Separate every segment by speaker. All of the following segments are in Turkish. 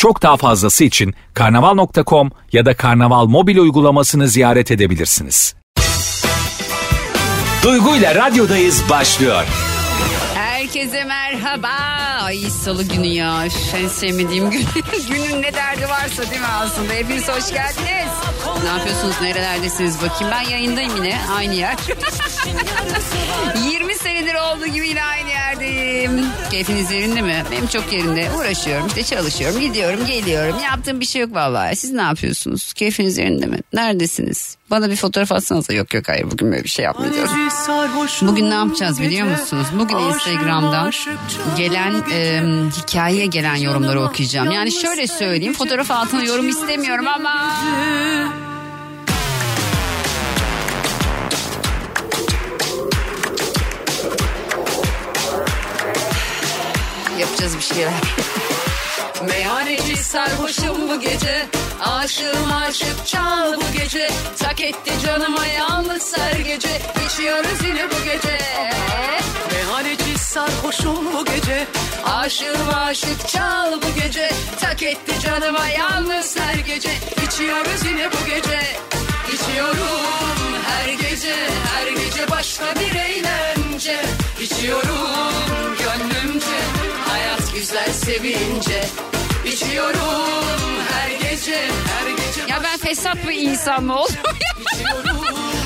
Speaker 1: Çok daha fazlası için karnaval.com ya da karnaval mobil uygulamasını ziyaret edebilirsiniz. Duygu ile radyodayız başlıyor.
Speaker 2: Herkese merhaba. Ay salı günü ya. Üf, En sevmediğim gün. Günün ne derdi varsa değil mi aslında? Hepiniz hoş geldiniz. Ne yapıyorsunuz? Nerelerdesiniz bakayım. Ben yayındayım yine. Aynı yer. 20 senedir olduğu gibi yine aynı yerdeyim. Keyfiniz yerinde mi? Benim çok yerinde. Uğraşıyorum işte çalışıyorum. Gidiyorum geliyorum. Yaptığım bir şey yok vallahi. Siz ne yapıyorsunuz? Keyfiniz yerinde mi? Neredesiniz? Bana bir fotoğraf atsanıza. Yok yok hayır bugün böyle bir şey yapmayacağız. Bugün ne yapacağız biliyor musunuz? Bugün Instagram'dan gelen e, hikayeye gelen yorumları okuyacağım. Yani şöyle söyleyeyim fotoğraf altına yorum istemiyorum ama... Yapacağız bir şeyler. Meyhaneci sarhoşum bu gece. Aşığım aşık çal bu gece. Tak etti canıma yalnız her gece. İçiyoruz yine bu gece.
Speaker 3: Meyhaneci sarhoşum bu gece.
Speaker 2: Aşığım aşık çal bu gece. Tak etti canıma yalnız her gece. İçiyoruz yine bu gece. İçiyorum her gece Her gece başka bir eğlence. İçiyorum gönlümce güzel sevince İçiyorum her gece Her gece Ya ben fesat bir insan mı oldum ya?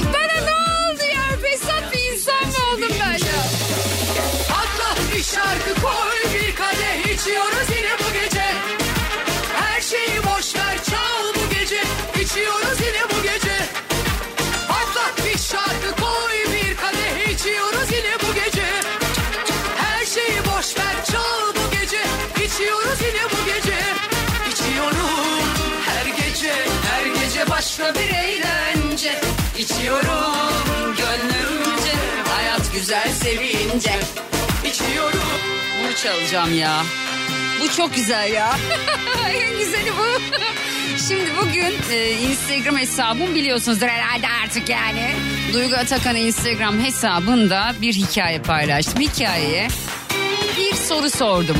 Speaker 2: Bana ne oldu ya? Fesat bir insan mı oldum ben ya? Atla bir şarkı koy bir kadeh içiyoruz sevince. İçiyorum. Bunu çalacağım ya. Bu çok güzel ya. en güzeli bu. Şimdi bugün e, Instagram hesabım biliyorsunuzdur herhalde artık yani. Duygu Atakan Instagram hesabında bir hikaye paylaştım. Hikayeye bir soru sordum.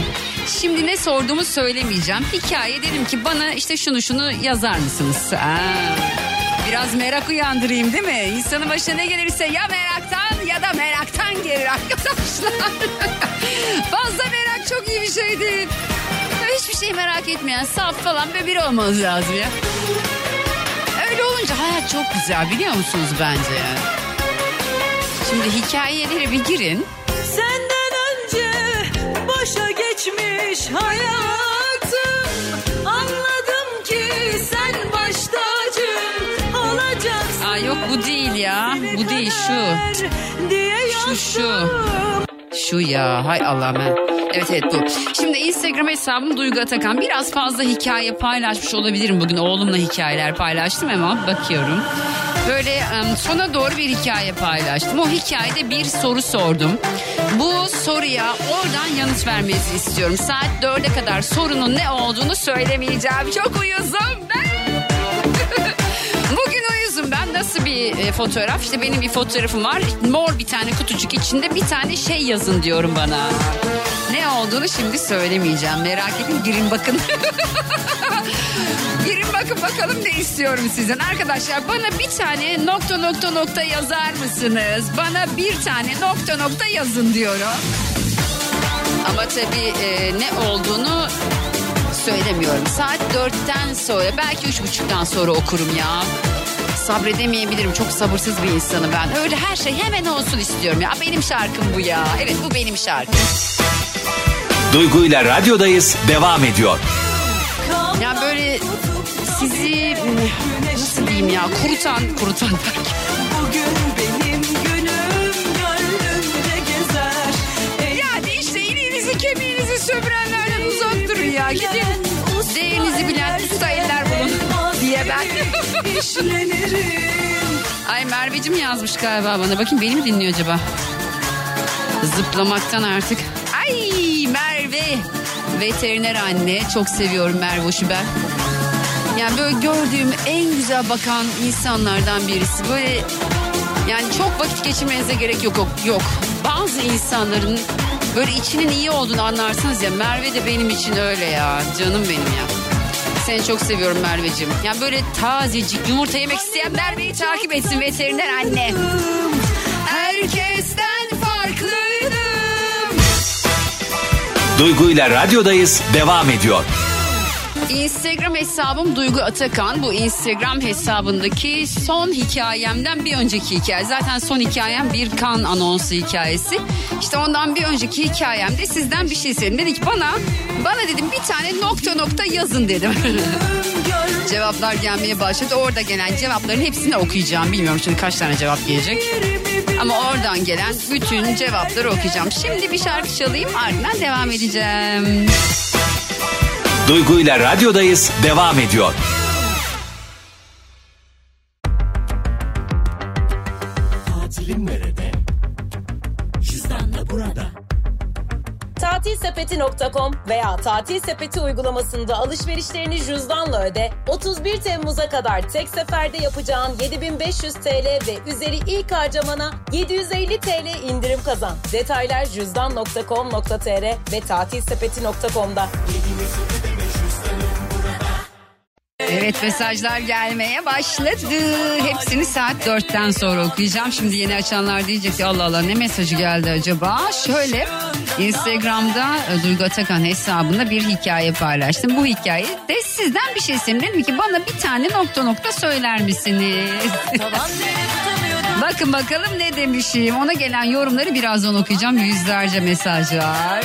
Speaker 2: Şimdi ne sorduğumu söylemeyeceğim. Hikaye dedim ki bana işte şunu şunu yazar mısınız? Aa, biraz merak uyandırayım değil mi? İnsanın başına ne gelirse ya meraktan ya da meraktan gelir arkadaşlar. Fazla merak çok iyi bir şey değil. Hiçbir şey merak etmeyen saf falan ve biri olmanız lazım ya. Öyle olunca hayat çok güzel biliyor musunuz bence? Şimdi hikayelere bir girin.
Speaker 3: Senden önce başa geçmiş hayatım
Speaker 2: ya. Bu değil şu. Şu şu. Şu ya hay Allah ben. Evet evet bu. Şimdi Instagram hesabım Duygu Atakan. Biraz fazla hikaye paylaşmış olabilirim bugün. Oğlumla hikayeler paylaştım ama bakıyorum. Böyle sona doğru bir hikaye paylaştım. O hikayede bir soru sordum. Bu soruya oradan yanıt vermenizi istiyorum. Saat 4'e kadar sorunun ne olduğunu söylemeyeceğim. Çok uyuzum ben. Nasıl bir e, fotoğraf? İşte benim bir fotoğrafım var. Mor bir tane kutucuk içinde bir tane şey yazın diyorum bana. Ne olduğunu şimdi söylemeyeceğim. Merak edin girin bakın. girin bakın bakalım ne istiyorum sizden. Arkadaşlar bana bir tane nokta nokta nokta yazar mısınız? Bana bir tane nokta nokta yazın diyorum. Ama tabii e, ne olduğunu söylemiyorum. Saat dörtten sonra belki üç buçuktan sonra okurum ya. Sabredemeyebilirim. Çok sabırsız bir insanım ben. Öyle her şey hemen olsun istiyorum ya. Benim şarkım bu ya. Evet bu benim şarkım.
Speaker 1: Duygu ile radyodayız devam ediyor.
Speaker 2: Ya böyle sizi nasıl diyeyim ya kurutan kurutan
Speaker 3: Bugün benim günüm gönlümde gezer
Speaker 2: Yani işte iliğinizi kemiğinizi sömürenlerden uzak durun ya. Gidin
Speaker 3: İşlenirim
Speaker 2: Ay Merveciğim yazmış galiba bana. Bakayım beni mi dinliyor acaba? Zıplamaktan artık. Ay Merve. Veteriner anne. Çok seviyorum Mervoş'u ben. Yani böyle gördüğüm en güzel bakan insanlardan birisi. Böyle yani çok vakit geçirmenize gerek. Yok. yok. Bazı insanların böyle içinin iyi olduğunu anlarsınız ya. Merve de benim için öyle ya. Canım benim ya. Seni çok seviyorum Merveciğim. Yani böyle tazecik yumurta yemek isteyen Merve'yi takip etsin veteriner anne. Herkesten farklıydım.
Speaker 1: Duygu ile radyodayız devam ediyor.
Speaker 2: Instagram hesabım Duygu Atakan. Bu Instagram hesabındaki son hikayemden bir önceki hikaye. Zaten son hikayem bir kan anonsu hikayesi. İşte ondan bir önceki hikayemde sizden bir şey istedim. Dedi ki bana, bana dedim bir tane nokta nokta yazın dedim. Cevaplar gelmeye başladı. Orada gelen cevapların hepsini okuyacağım. Bilmiyorum şimdi kaç tane cevap gelecek. Ama oradan gelen bütün cevapları okuyacağım. Şimdi bir şarkı çalayım ardından devam edeceğim.
Speaker 1: Duygu ile radyodayız devam ediyor.
Speaker 4: Tatilsepeti.com veya Tatil Sepeti uygulamasında alışverişlerini cüzdanla öde. 31 Temmuz'a kadar tek seferde yapacağın 7500 TL ve üzeri ilk harcamana 750 TL indirim kazan. Detaylar cüzdan.com.tr ve tatilsepeti.com'da.
Speaker 2: Evet mesajlar gelmeye başladı. Hepsini saat dörtten sonra okuyacağım. Şimdi yeni açanlar diyecek ki Allah Allah ne mesajı geldi acaba? Şöyle Instagram'da e, Duygu Atakan hesabında bir hikaye paylaştım. Bu hikaye de sizden bir şey istedim. Dedim ki bana bir tane nokta nokta söyler misiniz? Bakın bakalım ne demişim. Ona gelen yorumları birazdan okuyacağım. Yüzlerce mesaj var.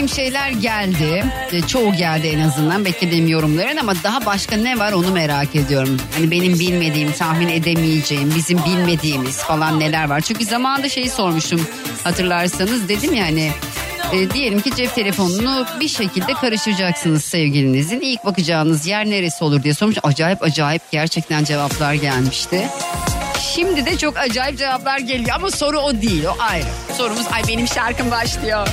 Speaker 2: Beklediğim şeyler geldi. E, Çoğu geldi en azından beklediğim yorumların ama daha başka ne var onu merak ediyorum. Hani benim bilmediğim, tahmin edemeyeceğim, bizim bilmediğimiz falan neler var. Çünkü zamanında şeyi sormuştum hatırlarsanız dedim yani e, diyelim ki cep telefonunu bir şekilde karıştıracaksınız sevgilinizin. İlk bakacağınız yer neresi olur diye sormuş. Acayip acayip gerçekten cevaplar gelmişti. Şimdi de çok acayip cevaplar geliyor ama soru o değil o ayrı. Sorumuz ay benim şarkım başlıyor.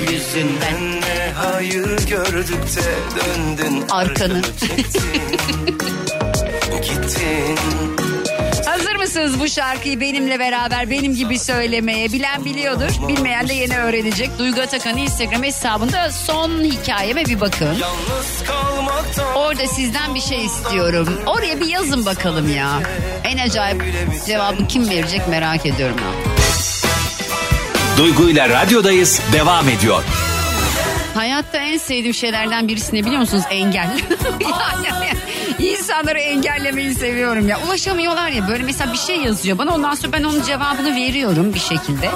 Speaker 5: Yüzünden ne hayır gördük de döndün
Speaker 2: Arkanı.
Speaker 5: Gittin
Speaker 2: Hazır mısınız bu şarkıyı benimle beraber benim gibi söylemeye? Bilen biliyordur, bilmeyen de yeni öğrenecek. Duygu Atakan'ın Instagram hesabında son hikayeme bir bakın. Orada sizden bir şey istiyorum. Oraya bir yazın bakalım ya. En acayip cevabı kim verecek merak ediyorum ya.
Speaker 1: Duygu ile radyodayız devam ediyor.
Speaker 2: Hayatta en sevdiğim şeylerden birisi ne biliyor musunuz? Engel. yani insanları engellemeyi seviyorum ya. Ulaşamıyorlar ya böyle mesela bir şey yazıyor bana ondan sonra ben onun cevabını veriyorum bir şekilde.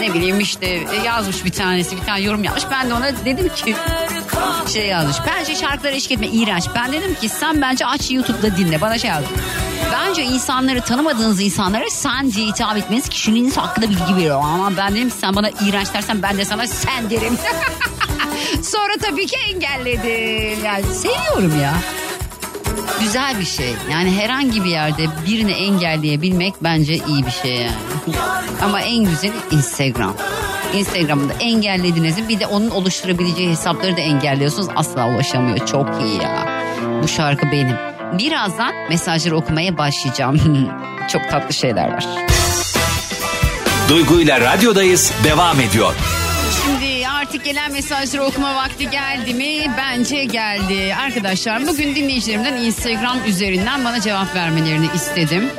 Speaker 2: Ne bileyim işte e, yazmış bir tanesi bir tane yorum yapmış. Ben de ona dedim ki şey yazmış. Bence şarkılara eşlik etme iğrenç. Ben dedim ki sen bence aç YouTube'da dinle. Bana şey yazdı. Bence insanları tanımadığınız insanlara sen diye hitap etmeniz kişinin hakkında bilgi veriyor. Ama ben dedim sen bana iğrenç dersen ben de sana sen derim. Sonra tabii ki engelledim. Yani seviyorum ya. Güzel bir şey. Yani herhangi bir yerde birini engelleyebilmek bence iyi bir şey yani. Ama en güzeli Instagram. Instagram'da engellediğinizin bir de onun oluşturabileceği hesapları da engelliyorsunuz. Asla ulaşamıyor. Çok iyi ya. Bu şarkı benim. Birazdan mesajları okumaya başlayacağım. Çok tatlı şeyler var.
Speaker 1: Duygu ile radyodayız devam ediyor.
Speaker 2: Artık gelen mesajları okuma vakti geldi mi? Bence geldi. Arkadaşlar bugün dinleyicilerimden Instagram üzerinden bana cevap vermelerini istedim.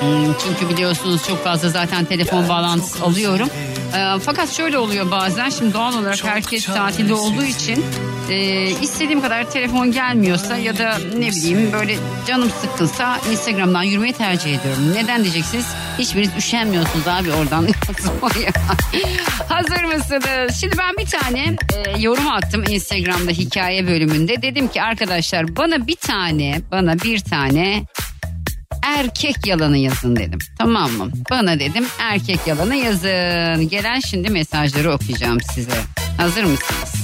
Speaker 2: Hmm, Çünkü biliyorsunuz çok fazla zaten telefon bağlantısı alıyorum. Ee, fakat şöyle oluyor bazen şimdi doğal olarak herkes tatilde olduğu için e, istediğim kadar telefon gelmiyorsa ya da ne bileyim böyle canım sıkkınsa Instagram'dan yürümeyi tercih ediyorum. Neden diyeceksiniz? Hiçbiriniz üşenmiyorsunuz abi oradan. Hazır mısınız? Şimdi ben bir tane e, yorum attım Instagram'da hikaye bölümünde. Dedim ki arkadaşlar bana bir tane bana bir tane erkek yalanı yazın dedim. Tamam mı? Bana dedim erkek yalanı yazın. Gelen şimdi mesajları okuyacağım size. Hazır mısınız?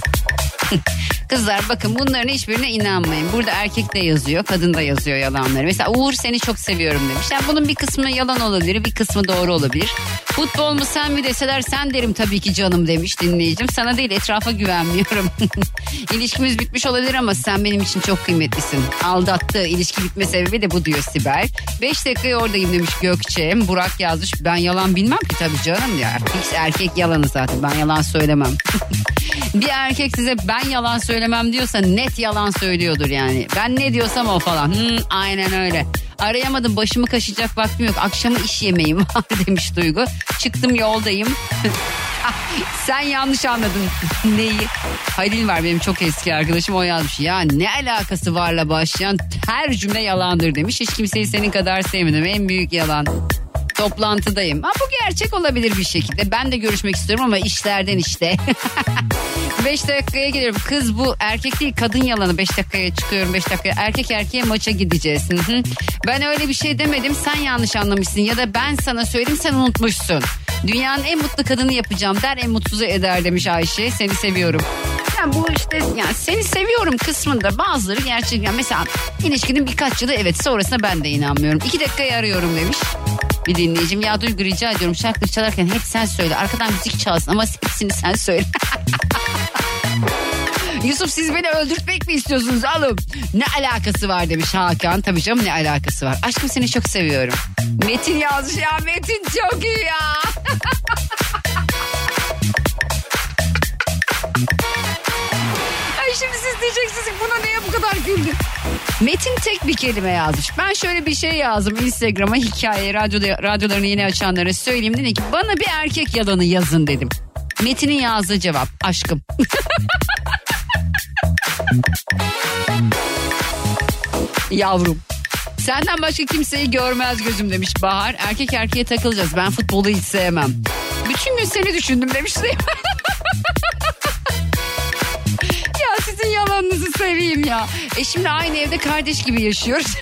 Speaker 2: Kızlar bakın bunların hiçbirine inanmayın. Burada erkek de yazıyor, kadın da yazıyor yalanları. Mesela Uğur seni çok seviyorum demiş. Yani bunun bir kısmı yalan olabilir, bir kısmı doğru olabilir. Futbol mu sen mi deseler sen derim tabii ki canım demiş dinleyicim. Sana değil etrafa güvenmiyorum. İlişkimiz bitmiş olabilir ama sen benim için çok kıymetlisin. Aldattı. İlişki bitme sebebi de bu diyor Sibel. 5 dakikaya oradayım demiş Gökçe. Burak yazmış. Ben yalan bilmem ki tabii canım ya. Hiç erkek yalanı zaten. Ben yalan söylemem. bir erkek size ben yalan söylemem diyorsa net yalan söylüyordur yani. Ben ne diyorsam o falan. Hmm, aynen öyle. Arayamadım başımı kaşıyacak vaktim yok. Akşamı iş yemeğim var demiş Duygu. Çıktım yoldayım. Sen yanlış anladın. Neyi? Halil var benim çok eski arkadaşım o yazmış. Ya ne alakası varla başlayan her cümle yalandır demiş. Hiç kimseyi senin kadar sevmedim. En büyük yalan. Toplantıdayım. Ha, bu gerçek olabilir bir şekilde. Ben de görüşmek istiyorum ama işlerden işte. 5 dakikaya geliyorum. Kız bu erkek değil kadın yalanı. 5 dakikaya çıkıyorum 5 dakikaya. Erkek erkeğe maça gideceğiz. Ben öyle bir şey demedim. Sen yanlış anlamışsın. Ya da ben sana söyleyeyim sen unutmuşsun. Dünyanın en mutlu kadını yapacağım der en mutsuzu eder demiş Ayşe. Seni seviyorum. Yani bu işte yani seni seviyorum kısmında bazıları gerçekten mesela ilişkinin birkaç yılı evet sonrasında ben de inanmıyorum. İki dakikaya arıyorum demiş. Bir dinleyicim ya Duygu rica ediyorum şarkı çalarken hep sen söyle arkadan müzik çalsın ama hepsini sen söyle. Yusuf siz beni öldürtmek mi istiyorsunuz alım? Ne alakası var demiş Hakan. Tabii canım ne alakası var. Aşkım seni çok seviyorum. Metin yazmış ya Metin çok iyi ya. şimdi siz diyeceksiniz ki buna niye bu kadar güldün? Metin tek bir kelime yazmış. Ben şöyle bir şey yazdım Instagram'a hikaye radyoda, radyolarını yeni açanlara söyleyeyim. Dedim ki bana bir erkek yalanı yazın dedim. Metin'in yazdığı cevap aşkım. Yavrum. Senden başka kimseyi görmez gözüm demiş Bahar. Erkek erkeğe takılacağız. Ben futbolu hiç sevmem. Bütün gün seni düşündüm demiş sizin yalanınızı seveyim ya. E şimdi aynı evde kardeş gibi yaşıyoruz.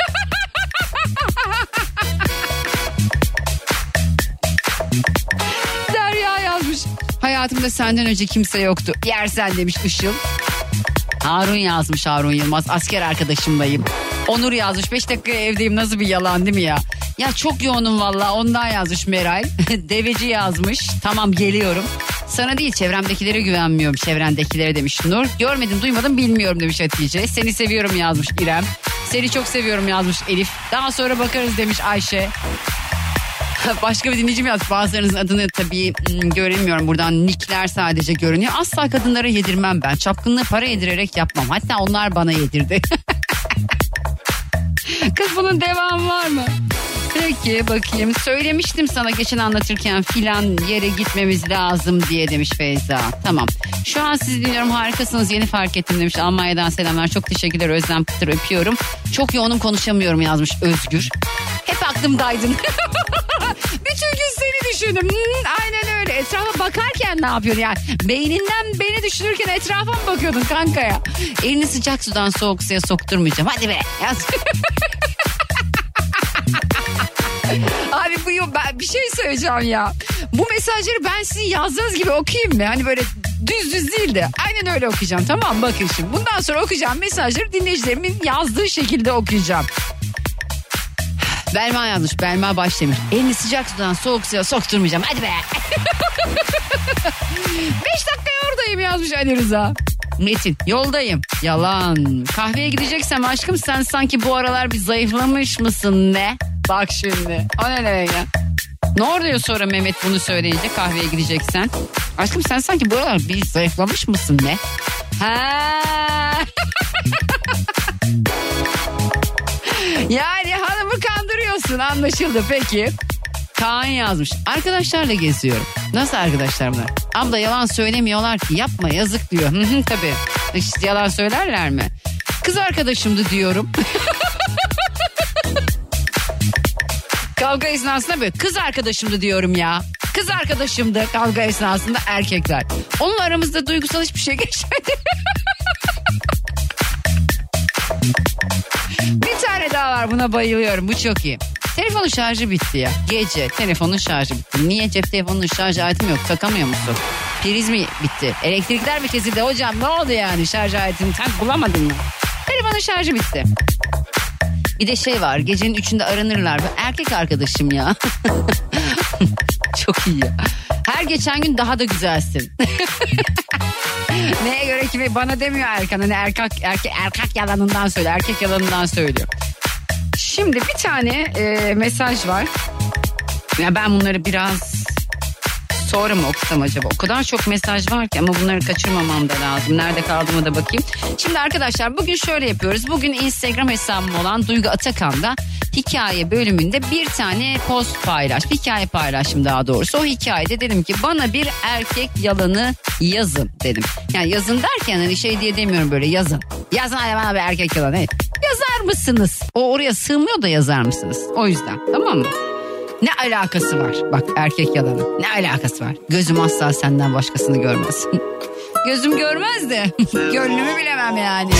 Speaker 2: Derya yazmış. Hayatımda senden önce kimse yoktu. Yersen demiş Işıl. Harun yazmış Harun Yılmaz. Asker arkadaşımdayım. Onur yazmış. 5 dakika evdeyim nasıl bir yalan değil mi ya? Ya çok yoğunum valla ondan yazmış Meral. Deveci yazmış. Tamam geliyorum. Sana değil çevremdekilere güvenmiyorum. Çevrendekilere demiş Nur. Görmedim duymadım bilmiyorum demiş Hatice. Seni seviyorum yazmış İrem. Seni çok seviyorum yazmış Elif. Daha sonra bakarız demiş Ayşe. Başka bir dinleyicim yaz. Bazılarınızın adını tabii hmm, göremiyorum. Buradan nickler sadece görünüyor. Asla kadınlara yedirmem ben. Çapkınlığı para yedirerek yapmam. Hatta onlar bana yedirdi. Kız bunun devamı var mı? Peki bakayım. Söylemiştim sana geçen anlatırken filan yere gitmemiz lazım diye demiş Feyza. Tamam. Şu an sizi dinliyorum harikasınız yeni fark ettim demiş. Almanya'dan selamlar. Çok teşekkürler Özlem Kıtır öpüyorum. Çok yoğunum konuşamıyorum yazmış Özgür. Hep aklımdaydın. Bütün gün seni düşündüm. Hmm, aynen öyle. Etrafa bakarken ne yapıyorsun yani? Beyninden beni düşünürken etrafa mı bakıyordun kanka ya? Elini sıcak sudan soğuk suya sokturmayacağım. Hadi be yaz. Abi bu ben bir şey söyleyeceğim ya. Bu mesajları ben sizin yazdığınız gibi okuyayım mı? Hani böyle düz düz değil de aynen öyle okuyacağım tamam? Bakın şimdi bundan sonra okuyacağım mesajları dinleyicilerimin yazdığı şekilde okuyacağım. Belma yazmış. Belma Başdemir. Elini sıcak sudan soğuk suya sokturmayacağım. Hadi be. Beş dakikaya oradayım yazmış Ali Rıza. Metin yoldayım. Yalan. Kahveye gideceksem aşkım sen sanki bu aralar bir zayıflamış mısın ne? Bak şimdi. O ne demek ya? Ne oluyor sonra Mehmet bunu söyleyince kahveye gideceksen? Aşkım sen sanki bu aralar bir zayıflamış mısın ne? Ha. yani hanımı kandırıyorsun anlaşıldı peki. Kaan yazmış. Arkadaşlarla geziyorum. Nasıl arkadaşlar bunlar? Abla yalan söylemiyorlar ki yapma yazık diyor. Tabii. İşte yalan söylerler mi? Kız arkadaşımdı diyorum. Kavga esnasında böyle kız arkadaşımdı diyorum ya. Kız arkadaşımdı kavga esnasında erkekler. Onun aramızda duygusal hiçbir şey geçmedi. Bir tane daha var buna bayılıyorum bu çok iyi. Telefonun şarjı bitti ya. Gece telefonun şarjı bitti. Niye cep telefonunun şarj aletim yok takamıyor musun? Priz mi bitti? Elektrikler mi kesildi? Hocam ne oldu yani şarj aletini tam bulamadın mı? Telefonun şarjı bitti. Bir de şey var gecenin üçünde aranırlar. Erkek arkadaşım ya. Çok iyi ya. Her geçen gün daha da güzelsin. Neye göre kimi bana demiyor Erkan. Hani erkek, erkek, erkek yalanından söyle. Erkek yalanından söylüyor. Şimdi bir tane e, mesaj var. Ya ben bunları biraz sonra mı okusam acaba? O kadar çok mesaj var ki ama bunları kaçırmamam da lazım. Nerede kaldığıma da bakayım. Şimdi arkadaşlar bugün şöyle yapıyoruz. Bugün Instagram hesabım olan Duygu Atakan'da hikaye bölümünde bir tane post paylaş. Hikaye paylaşım daha doğrusu. O hikayede dedim ki bana bir erkek yalanı yazın dedim. Yani yazın derken hani şey diye demiyorum böyle yazın. Yazın hadi bana bir erkek yalanı. Evet. Yazar mısınız? O oraya sığmıyor da yazar mısınız? O yüzden tamam mı? Ne alakası var? Bak erkek yalanı. Ne alakası var? Gözüm asla senden başkasını görmez. Gözüm görmez de gönlümü bilemem yani.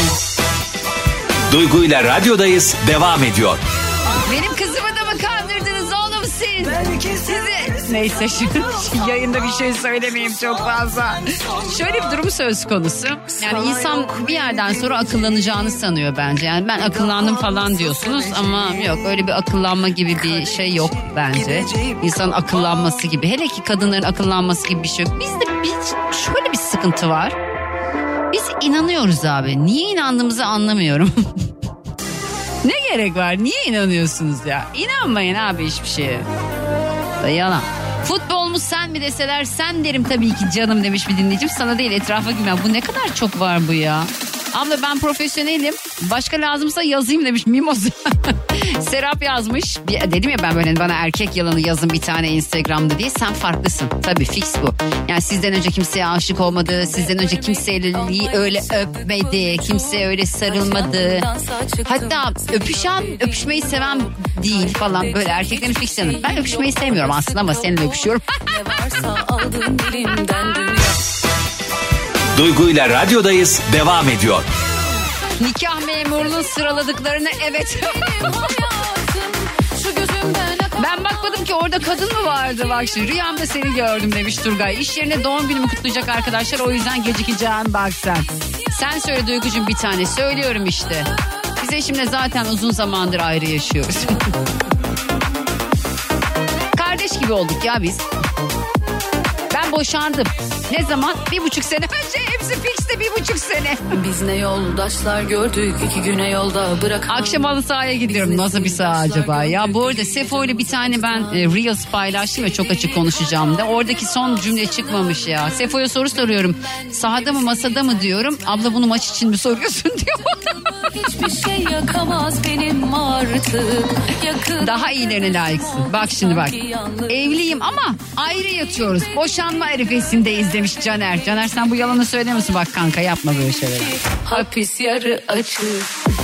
Speaker 1: Duygu ile radyodayız devam ediyor.
Speaker 2: Benim kızımı da mı kandırdınız oğlum siz? Sizi... Neyse şu yayında bir şey söylemeyeyim çok fazla. Şöyle bir durum söz konusu. Yani insan bir yerden sonra akıllanacağını sanıyor bence. Yani ben akıllandım falan diyorsunuz ama yok öyle bir akıllanma gibi bir şey yok bence. İnsanın akıllanması gibi. Hele ki kadınların akıllanması gibi bir şey yok. Bizde biz, şöyle bir sıkıntı var. Biz inanıyoruz abi. Niye inandığımızı anlamıyorum. Ne gerek var? Niye inanıyorsunuz ya? İnanmayın abi hiçbir şeye. Da yalan. Futbol mu sen mi deseler sen derim tabii ki canım demiş bir dinleyicim. Sana değil etrafa güven. Bu ne kadar çok var bu ya. Abla ben profesyonelim. Başka lazımsa yazayım demiş Mimoz. Serap yazmış. Dedim ya ben böyle bana erkek yalanı yazın bir tane Instagram'da diye. Sen farklısın. Tabii fix bu. Yani sizden önce kimseye aşık olmadı. Sizden önce kimseyle öyle öpmedi. Kimseye öyle sarılmadı. Hatta öpüşen, öpüşmeyi seven değil falan. Böyle erkeklerin fix yanı. Ben öpüşmeyi sevmiyorum aslında ama seninle öpüşüyorum.
Speaker 1: Duygu ile radyodayız devam ediyor.
Speaker 2: Nikah memurunun sıraladıklarını evet. Ben bakmadım ki orada kadın mı vardı bak şimdi rüyamda seni gördüm demiş Turgay. İş yerine doğum günümü kutlayacak arkadaşlar o yüzden gecikeceğim bak sen. Sen söyle Duygucuğum bir tane söylüyorum işte. Biz eşimle zaten uzun zamandır ayrı yaşıyoruz. Kardeş gibi olduk ya biz. Ben boşandım. Ne zaman? Bir buçuk sene hepsi fixte bir buçuk sene.
Speaker 3: Biz ne yoldaşlar gördük iki güne yolda bırak.
Speaker 2: Akşam halı sahaya gidiyorum. Nasıl bir saha acaba? Ya bu arada Sefo ile bir tane ben e, Reels paylaştım ve çok açık konuşacağım da. Oradaki son cümle çıkmamış ya. Sefo'ya soru soruyorum. Sahada mı masada mı diyorum. Abla bunu maç için mi soruyorsun diyor.
Speaker 3: Hiçbir şey yakamaz benim artık. Yakın
Speaker 2: Daha iyilerine layıksın. Bak şimdi bak. Evliyim ama ayrı yatıyoruz. Boşanma arifesindeyiz demiş Caner. Caner sen bu yalanı söylemiyorsun bak kanka yapma böyle şeyler.
Speaker 3: hapis yarı açık.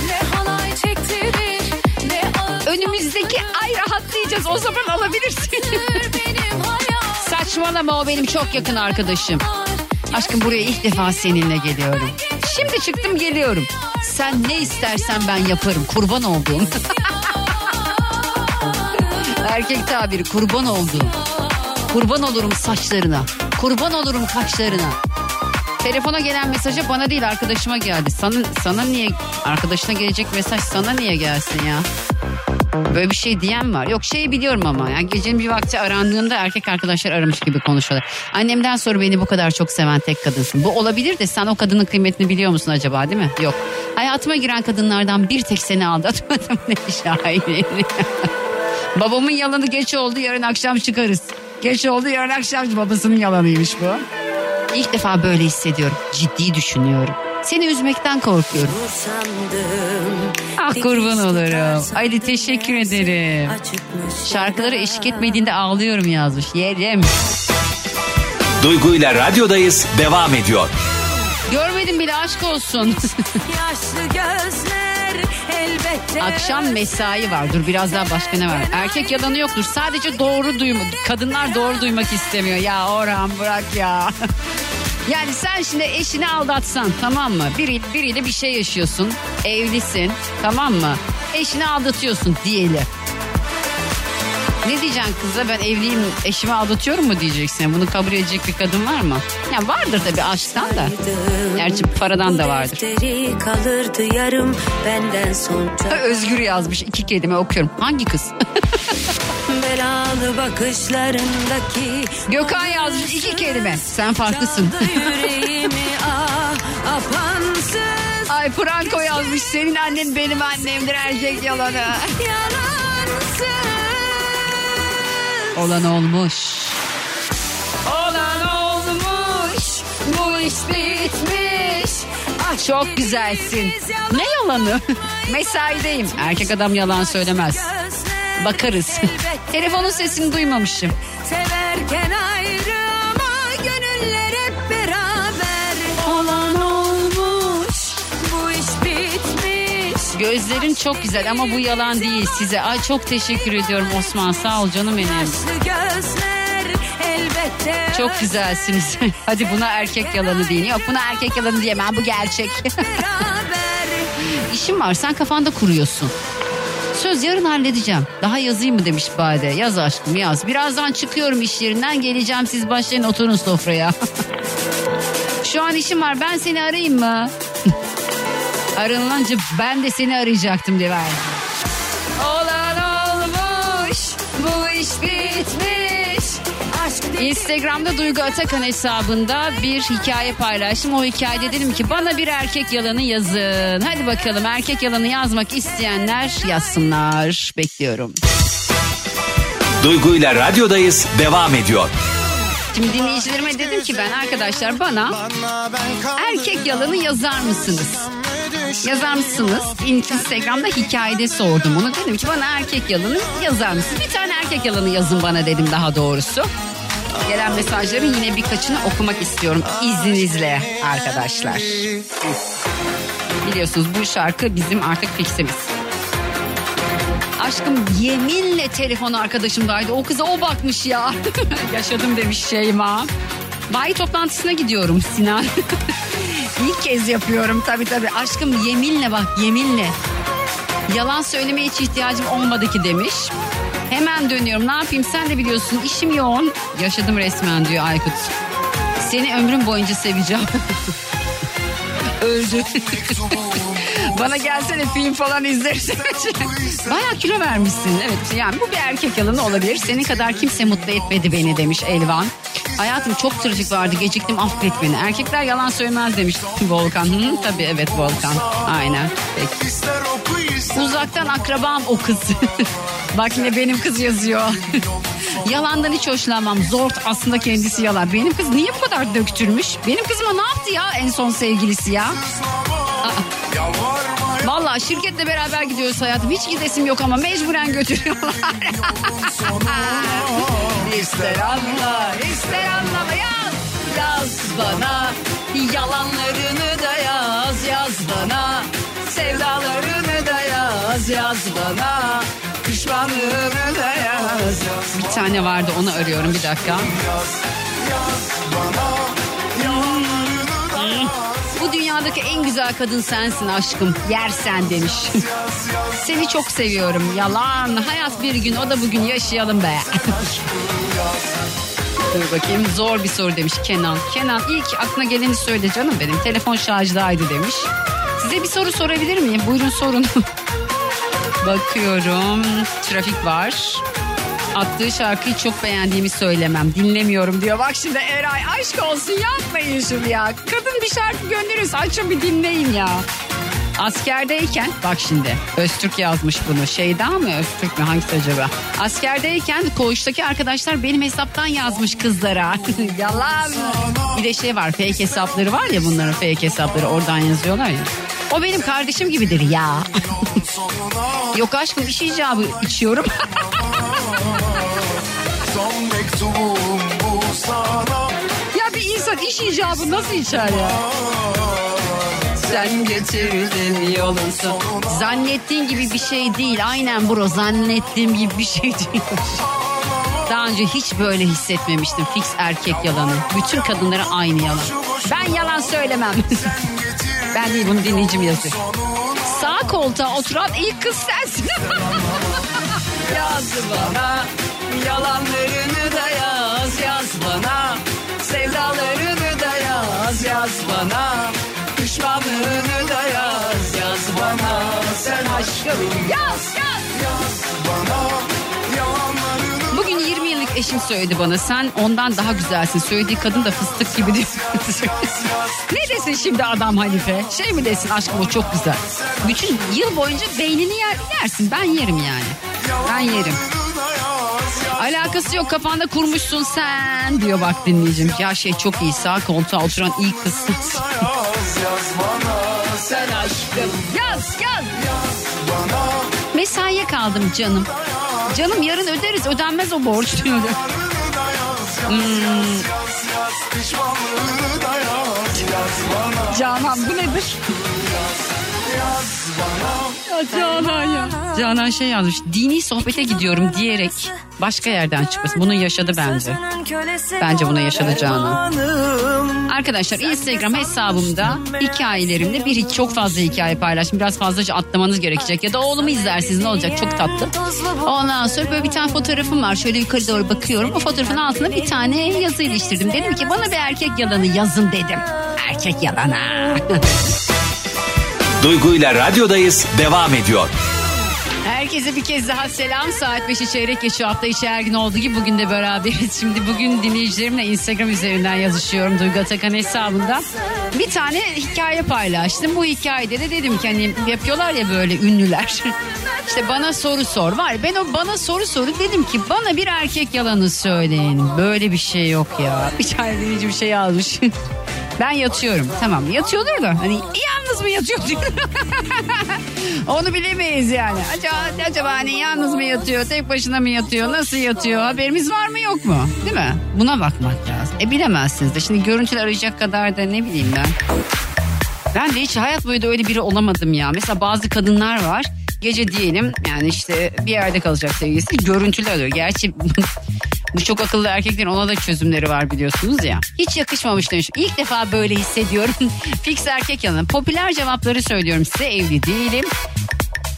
Speaker 3: Ne halay çektirir ne ağır
Speaker 2: Önümüzdeki ay rahatlayacağız o zaman alabilirsin. Saçmalama o benim çok yakın arkadaşım. Aşkım buraya ilk defa seninle geliyorum. Şimdi çıktım geliyorum. Sen ne istersen ben yaparım. Kurban olduğum. Erkek tabiri kurban olduğum. Kurban olurum saçlarına. Kurban olurum kaşlarına. Telefona gelen mesaja bana değil arkadaşıma geldi. Sana, sana niye arkadaşına gelecek mesaj sana niye gelsin ya? Böyle bir şey diyen var. Yok şeyi biliyorum ama. Yani gecenin bir vakti arandığında erkek arkadaşlar aramış gibi konuşuyorlar. Annemden sonra beni bu kadar çok seven tek kadınsın. Bu olabilir de sen o kadının kıymetini biliyor musun acaba değil mi? Yok. Hayatıma giren kadınlardan bir tek seni aldatmadım ne şahirin. Babamın yalanı geç oldu yarın akşam çıkarız. Geç oldu yarın akşam babasının yalanıymış bu. İlk defa böyle hissediyorum. Ciddi düşünüyorum. Seni üzmekten korkuyorum. Ah kurban olurum. Ali teşekkür ederim. Şarkıları eşlik etmediğinde ağlıyorum yazmış. Yerim.
Speaker 1: Duygu ile radyodayız devam ediyor.
Speaker 2: Görmedim bile aşk olsun.
Speaker 3: Yaşlı gözler elbette.
Speaker 2: Akşam mesai var. Dur biraz daha başka ne var? Erkek yalanı yoktur. Sadece doğru duyma. Kadınlar doğru duymak istemiyor. Ya Orhan bırak ya. Yani sen şimdi eşini aldatsan tamam mı? Biri, biriyle bir şey yaşıyorsun. Evlisin tamam mı? Eşini aldatıyorsun diyelim. Ne diyeceksin kıza ben evliyim eşimi aldatıyorum mu diyeceksin. Bunu kabul edecek bir kadın var mı? Ya vardır tabii aşktan da. Gerçi paradan da vardır.
Speaker 3: Kalırdı yarım benden sonra.
Speaker 2: Özgür yazmış iki kelime okuyorum. Hangi kız?
Speaker 3: Belalı bakışlarındaki
Speaker 2: Gökhan yazmış iki kelime. Sen farklısın.
Speaker 3: Yüreğimi ah apansız
Speaker 2: Ay Franco yazmış senin annen benim annemdir erkek yalanı.
Speaker 3: yalansız.
Speaker 2: Olan olmuş. Olan olmuş. Bu iş bitmiş. Ah çok güzelsin. Ne yalanı? Mesaideyim. Erkek adam yalan söylemez. Bakarız. Telefonun sesini duymamışım.
Speaker 3: Severken ayrı ama gönüller hep beraber.
Speaker 2: Olan olmuş.
Speaker 3: Bu iş bitmiş.
Speaker 2: Gözlerin çok güzel ama bu yalan değil size. Ay çok teşekkür ediyorum Osman. Sağ ol canım benim. Çok güzelsiniz. Hadi buna erkek yalanı deyin. Yok buna erkek yalanı diyemem bu gerçek. İşim var sen kafanda kuruyorsun. Söz yarın halledeceğim. Daha yazayım mı demiş Bade. Yaz aşkım yaz. Birazdan çıkıyorum iş yerinden geleceğim siz başlayın oturun sofraya. Şu an işim var ben seni arayayım mı? Aranılınca ben de seni arayacaktım diye verdim. Olan olmuş bu iş bitmiş. Instagram'da Duygu Atakan hesabında bir hikaye paylaştım. O hikayede dedim ki bana bir erkek yalanı yazın. Hadi bakalım erkek yalanı yazmak isteyenler yazsınlar. Bekliyorum.
Speaker 1: Duygu ile radyodayız devam ediyor.
Speaker 2: Şimdi dinleyicilerime dedim ki ben arkadaşlar bana erkek yalanı yazar mısınız? Yazar mısınız? Instagram'da hikayede sordum onu. Dedim ki bana erkek yalanı yazar mısınız? Bir tane erkek yalanı yazın bana dedim daha doğrusu. Gelen mesajların yine birkaçını okumak istiyorum izninizle arkadaşlar. Biliyorsunuz bu şarkı bizim artık fiximiz. Aşkım yeminle telefon arkadaşımdaydı. O kıza o bakmış ya. Yaşadım demiş Şeyma. Bayi toplantısına gidiyorum Sinan. İlk kez yapıyorum tabii tabii. Aşkım yeminle bak yeminle. Yalan söylemeye hiç ihtiyacım olmadı ki demiş. Hemen dönüyorum ne yapayım sen de biliyorsun işim yoğun. Yaşadım resmen diyor Aykut. Seni ömrüm boyunca seveceğim. Öldü. Bana gelsene film falan izlersin. Baya kilo vermişsin. Evet yani bu bir erkek yalanı olabilir. Senin kadar kimse mutlu etmedi beni demiş Elvan. Hayatım çok trafik vardı geciktim affet beni. Erkekler yalan söylemez demiş Volkan. Hı, tabii evet Volkan. Aynen. Peki. Uzaktan akrabam o kız. Bak yine benim kız yazıyor. Yalandan hiç hoşlanmam. Zor aslında kendisi yalan. Benim kız niye bu kadar döktürmüş? Benim kızıma ne yaptı ya en son sevgilisi ya? Valla şirketle beraber gidiyoruz hayatım. Hiç gidesim yok ama mecburen götürüyorlar. ister anla, ister anlama yaz. Yaz bana, yalanlarını da yaz, yaz bana. Sevdalarını da yaz, yaz bana. Bir tane vardı onu arıyorum bir dakika. Bu dünyadaki en güzel kadın sensin aşkım. Yersen demiş. Seni çok seviyorum. Yalan. Hayat bir gün o da bugün yaşayalım be. Dur bakayım zor bir soru demiş Kenan. Kenan ilk aklına geleni söyle canım benim. Telefon şarjdaydı demiş. Size bir soru sorabilir miyim? Buyurun sorun. Bakıyorum. Trafik var. Attığı şarkıyı çok beğendiğimi söylemem. Dinlemiyorum diyor. Bak şimdi Eray aşk olsun yapmayın şunu ya. Kadın bir şarkı gönderiyorsa açın bir dinleyin ya. Askerdeyken bak şimdi Öztürk yazmış bunu. Şeyda mı Öztürk mü hangisi acaba? Askerdeyken koğuştaki arkadaşlar benim hesaptan yazmış kızlara. Yalan. Bir de şey var fake hesapları var ya bunların fake hesapları oradan yazıyorlar ya. O benim kardeşim gibidir ya. Yok aşkım iş icabı içiyorum. Ya bir insan iş icabı nasıl içer ya? Sen getirdin yolun sonu. Zannettiğin gibi bir şey değil. Aynen bro zannettiğim gibi bir şey değil. Daha önce hiç böyle hissetmemiştim fix erkek yalanı. Bütün kadınlara aynı yalan. Ben yalan söylemem. Ben değil bunu dinleyicim yazıyor. Sağ koltuğa oturan ilk kız sensin. yaz bana,
Speaker 6: Yalanlarını da yaz yaz bana. Sevdalarını da yaz yaz bana. Pişmanlığını da yaz yaz bana. Sen aşkım yaz yaz.
Speaker 2: 20 yıllık eşim söyledi bana sen ondan daha güzelsin. Söylediği kadın da fıstık gibi diyor. ne desin şimdi adam Hanife? Şey mi desin aşkım o çok güzel. Bütün yıl boyunca beynini yer, yersin ben yerim yani. Ben yerim. Alakası yok kafanda kurmuşsun sen diyor bak dinleyicim. Ya şey çok iyi sağ koltuğa oturan iyi kızsın.
Speaker 6: Sen aşkım
Speaker 2: Yaz yaz. Mesaiye kaldım canım. Canım yarın öderiz ödenmez o borç diyor. Hmm. Canan bu nedir? Ya Canan ya. Canan şey yazmış. Dini sohbete gidiyorum diyerek başka yerden çıkmasın. Bunu yaşadı bence. Bence bunu yaşadı Canan. Arkadaşlar Instagram hesabımda hikayelerimde bir çok fazla hikaye paylaştım. Biraz fazlaca atlamanız gerekecek. Ya da oğlumu izlersiniz ne olacak çok tatlı. Ondan sonra böyle bir tane fotoğrafım var. Şöyle yukarı doğru bakıyorum. O fotoğrafın altına bir tane yazı iliştirdim. Dedim ki bana bir erkek yalanı yazın dedim. Erkek yalanı.
Speaker 1: Duygu ile radyodayız devam ediyor.
Speaker 2: Herkese bir kez daha selam. Saat 5'i çeyrek geçiyor. Hafta içi her gün olduğu gibi bugün de beraberiz. Şimdi bugün dinleyicilerimle Instagram üzerinden yazışıyorum. Duygu Atakan hesabında. Bir tane hikaye paylaştım. Bu hikayede de dedim ki hani yapıyorlar ya böyle ünlüler. İşte bana soru sor. Var ben o bana soru soru dedim ki bana bir erkek yalanı söyleyin. Böyle bir şey yok ya. Bir tane dinleyici bir şey yazmış. Ben yatıyorum. Tamam yatıyordur da hani yalnız mı yatıyor Onu bilemeyiz yani. Acaba, acaba hani yalnız mı yatıyor, tek başına mı yatıyor, nasıl yatıyor haberimiz var mı yok mu? Değil mi? Buna bakmak lazım. E bilemezsiniz de şimdi görüntüler arayacak kadar da ne bileyim ben. Ben de hiç hayat boyu da öyle biri olamadım ya. Mesela bazı kadınlar var. Gece diyelim yani işte bir yerde kalacak sevgilisi görüntülü alıyor. Gerçi bu çok akıllı erkeklerin ona da çözümleri var biliyorsunuz ya. Hiç yakışmamış demiş. İlk defa böyle hissediyorum. Fix erkek yanı. Popüler cevapları söylüyorum size. Evli değilim.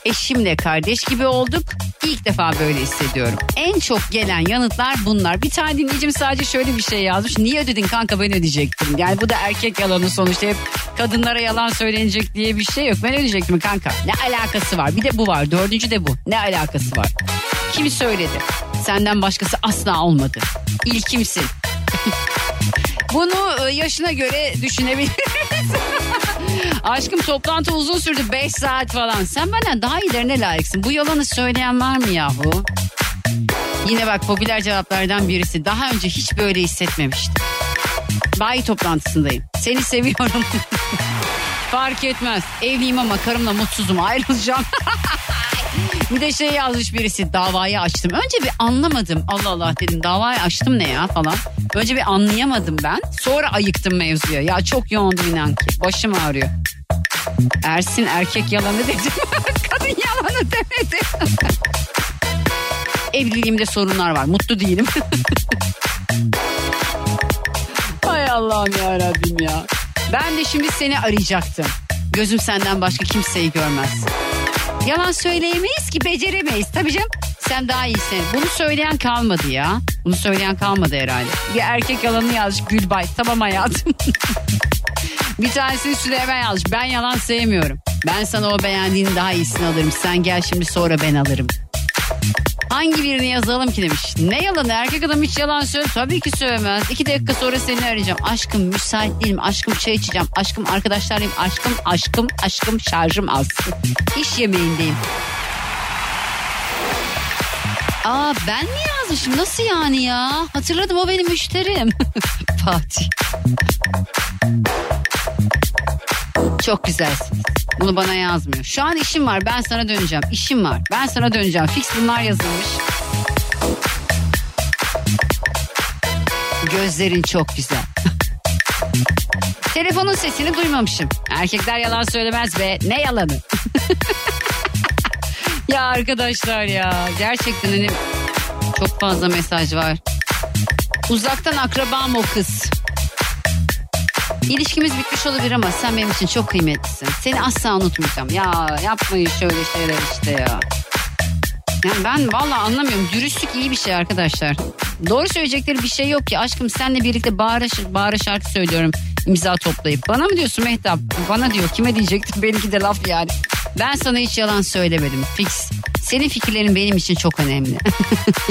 Speaker 2: Eşimle kardeş gibi olduk. İlk defa böyle hissediyorum. En çok gelen yanıtlar bunlar. Bir tane dinleyicim sadece şöyle bir şey yazmış. Niye ödedin kanka ben ödeyecektim. Yani bu da erkek yalanı sonuçta. Hep kadınlara yalan söylenecek diye bir şey yok. Ben ödeyecektim kanka. Ne alakası var? Bir de bu var. Dördüncü de bu. Ne alakası var? Kim söyledi? Senden başkası asla olmadı. İlkimsin. Bunu e, yaşına göre düşünebiliriz. Aşkım toplantı uzun sürdü 5 saat falan. Sen benden daha iyilerine layıksın. Bu yalanı söyleyen var mı yahu? Yine bak popüler cevaplardan birisi. Daha önce hiç böyle hissetmemiştim. Bayi toplantısındayım. Seni seviyorum. Fark etmez. Evliyim ama karımla mutsuzum. Ayrılacağım. bir de şey yazmış birisi. Davayı açtım. Önce bir anlamadım. Allah Allah dedim. Davayı açtım ne ya falan. Önce bir anlayamadım ben. Sonra ayıktım mevzuya. Ya çok yoğundum inan ki. Başım ağrıyor. Ersin erkek yalanı dedim. Kadın yalanı demedim. Evliliğimde sorunlar var. Mutlu değilim. Hay Allah'ım ya Rabbim ya. Ben de şimdi seni arayacaktım. Gözüm senden başka kimseyi görmez. Yalan söyleyemeyiz ki beceremeyiz. Tabii canım sen daha iyisin. Bunu söyleyen kalmadı ya. Bunu söyleyen kalmadı herhalde. Bir erkek yalanı yazmış Gülbay. Tamam hayatım. bir tanesini Süleyman yazmış. Ben yalan sevmiyorum. Ben sana o beğendiğini daha iyisini alırım. Sen gel şimdi sonra ben alırım. Hangi birini yazalım ki demiş. Ne yalanı erkek adam hiç yalan söylüyor. Tabii ki söylemez. İki dakika sonra seni arayacağım. Aşkım müsait değilim. Aşkım çay içeceğim. Aşkım arkadaşlarlayım. Aşkım aşkım aşkım şarjım az. İş yemeğindeyim. Aa ben mi yazmışım? Nasıl yani ya? Hatırladım o benim müşterim. Fatih. Çok güzelsin. Bunu bana yazmıyor. Şu an işim var. Ben sana döneceğim. İşim var. Ben sana döneceğim. Fix bunlar yazılmış. Gözlerin çok güzel. Telefonun sesini duymamışım. Erkekler yalan söylemez ve ne yalanı. ya arkadaşlar ya gerçekten hani çok fazla mesaj var. Uzaktan akrabam o kız. İlişkimiz bitmiş olabilir ama sen benim için çok kıymetlisin. Seni asla unutmayacağım. Ya yapmayın şöyle şeyler işte ya. Yani ben vallahi anlamıyorum. Dürüstlük iyi bir şey arkadaşlar. Doğru söyleyecekleri bir şey yok ki. Aşkım senle birlikte bağıra, bağıra şarkı söylüyorum imza toplayıp. Bana mı diyorsun Mehtap? Bana diyor. Kime diyecektim? Benimki de laf yani. Ben sana hiç yalan söylemedim. Fix. Senin fikirlerin benim için çok önemli.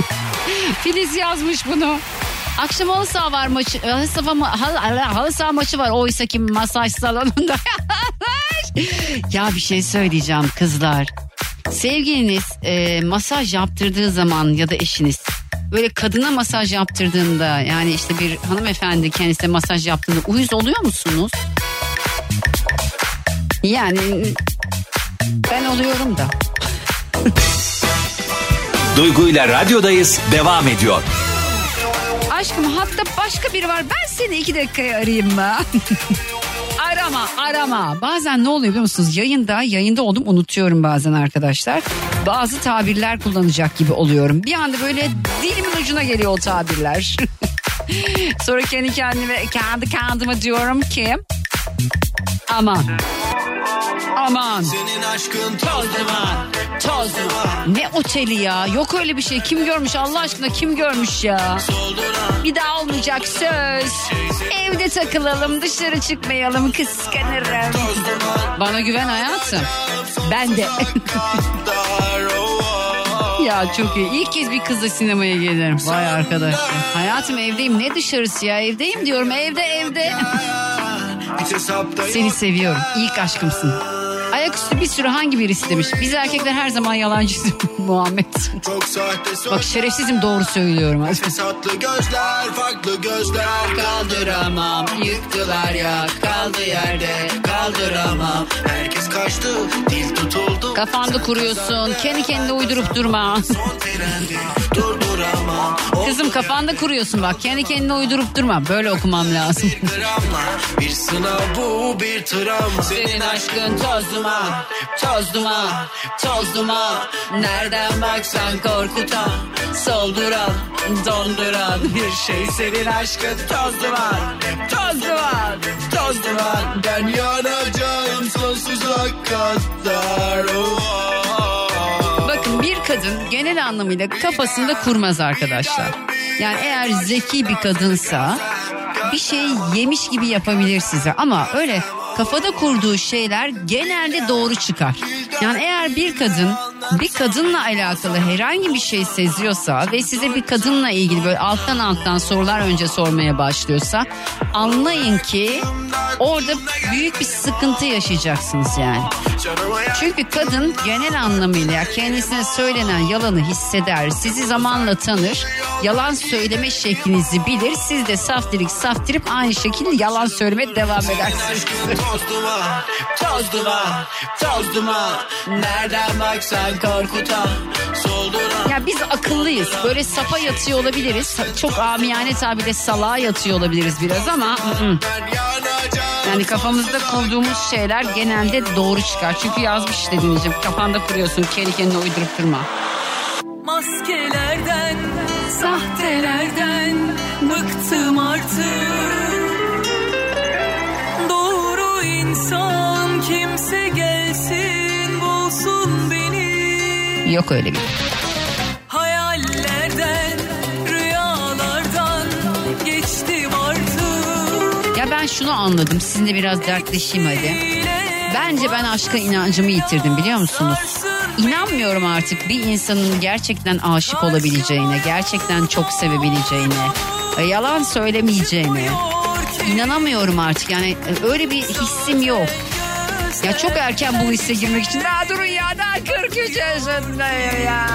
Speaker 2: Filiz yazmış bunu. Akşam halı saha var maçı. Halı saha, ma- halı, halı saha maçı var. Oysa ki masaj salonunda. ya bir şey söyleyeceğim kızlar. Sevgiliniz e, masaj yaptırdığı zaman ya da eşiniz böyle kadına masaj yaptırdığında yani işte bir hanımefendi kendisine masaj yaptığında uyuz oluyor musunuz? Yani ben oluyorum da.
Speaker 1: Duygu ile radyodayız devam ediyor.
Speaker 2: Aşkım hatta başka biri var. Ben seni iki dakikaya arayayım mı? arama arama. Bazen ne oluyor biliyor musunuz? Yayında yayında oldum unutuyorum bazen arkadaşlar. Bazı tabirler kullanacak gibi oluyorum. Bir anda böyle dilimin ucuna geliyor o tabirler. Sonra kendi kendime kendi kendime diyorum ki aman aman.
Speaker 7: Senin aşkın
Speaker 2: toz duman toz duman. Ne oteli ya? Yok öyle bir şey. Kim görmüş? Allah aşkına kim görmüş ya? Bir daha olmayacak söz. Evde takılalım dışarı çıkmayalım kıskanırım. Bana güven hayatım. Ben de. Ya çok iyi. İlk kez bir kızla sinemaya gelirim. Vay arkadaş hayatım evdeyim. Ne dışarısı ya? Evdeyim diyorum. Evde evde. Seni seviyorum. İlk aşkımsın Ayaküstü bir sürü hangi biri istemiş? Biz erkekler her zaman yalancıyız Muhammed.
Speaker 7: Çok
Speaker 2: Bak şerefsizim doğru söylüyorum.
Speaker 7: Fesatlı gözler, farklı gözler
Speaker 2: Kaldıramam, yıktılar ya, kaldı yerde, kaldıramam.
Speaker 7: Herkes kaçtı, dil tutuldu
Speaker 2: Kafanda kuruyorsun, kendi kendine uydurup durma. Kızım kafanda kuruyorsun bak, kendi kendine uydurup durma. Böyle okumam lazım.
Speaker 7: Bir sınav bu bir travma
Speaker 2: Senin aşkın toz duman, toz duman, toz duman. Nereden baksan korkutan, solduran, donduran bir şey. Senin aşkın toz duman, toz duman, toz duman.
Speaker 7: Ben yanacağım sonsuza kadar.
Speaker 2: Bakın bir kadın genel anlamıyla kafasında kurmaz arkadaşlar. Yani eğer zeki bir kadınsa bir şey yemiş gibi yapabilir size ama öyle kafada kurduğu şeyler genelde doğru çıkar. Yani eğer bir kadın bir kadınla alakalı herhangi bir şey seziyorsa ve size bir kadınla ilgili böyle alttan alttan sorular önce sormaya başlıyorsa anlayın ki orada büyük bir sıkıntı yaşayacaksınız yani. Çünkü kadın genel anlamıyla kendisine söylenen yalanı hisseder, sizi zamanla tanır, yalan söyleme şeklinizi bilir. Siz de saftirik saftirip aynı şekilde yalan söylemeye devam edersiniz.
Speaker 7: Toz duman,
Speaker 2: Toz duman, toz duman, nereden baksan korkutan.
Speaker 7: solduran
Speaker 2: Ya biz akıllıyız. Böyle sapa yatıyor olabiliriz. Çok amiyane tabirle salağa yatıyor olabiliriz biraz ama... ı-ı. Yani kafamızda kurduğumuz şeyler genelde doğru çıkar. Çünkü yazmış dinleyeceğim. Kafanda kuruyorsun kendi kendine uydurup durma.
Speaker 3: Maskelerden, sahtelerden
Speaker 2: Yok öyle bir. Ya ben şunu anladım. Sizinle biraz dertleşeyim hadi. Bence ben aşka inancımı yitirdim biliyor musunuz? İnanmıyorum artık bir insanın gerçekten aşık olabileceğine, gerçekten çok sevebileceğine, e, yalan söylemeyeceğine. İnanamıyorum artık yani e, öyle bir hissim yok. Ya çok erken bu hisse girmek için. Daha durun ya daha 43 yaşındayım ya.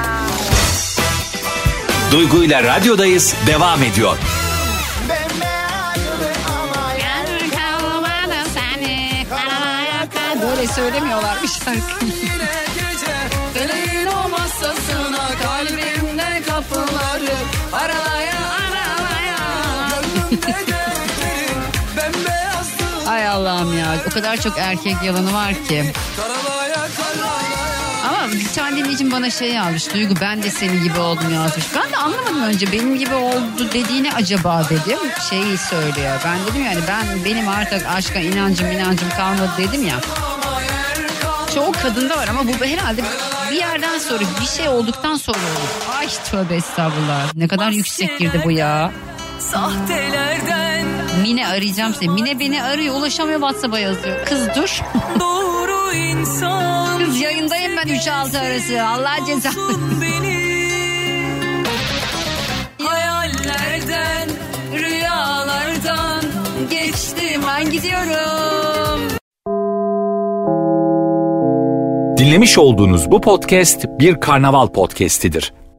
Speaker 1: Duygu ile radyodayız devam ediyor.
Speaker 2: Böyle söylemiyorlarmış şarkıyı.
Speaker 3: Delil o masasına kalbimde kapıları aralaya aralaya.
Speaker 2: O kadar çok erkek yalanı var ki. Ama bir tane dinleyicim bana şey yazmış. Duygu ben de senin gibi oldum yazmış. Ben de anlamadım önce benim gibi oldu dediğini acaba dedim. Şeyi söylüyor. Ben dedim yani ben benim artık aşka inancım inancım kalmadı dedim ya. çoğu kadında var ama bu herhalde bir yerden sonra bir şey olduktan sonra olur. Ay tövbe estağfurullah. Ne kadar yüksek girdi bu ya.
Speaker 3: Sahtelerden
Speaker 2: Mine arayacağım seni. Mine beni arıyor ulaşamıyor WhatsApp'a yazıyor. Kız dur.
Speaker 3: doğru insan
Speaker 2: Kız yayındayım ben 3-6 arası. Allah
Speaker 3: beni Hayallerden Rüyalardan
Speaker 2: Geçtim ben gidiyorum.
Speaker 1: Dinlemiş olduğunuz bu podcast bir karnaval podcastidir.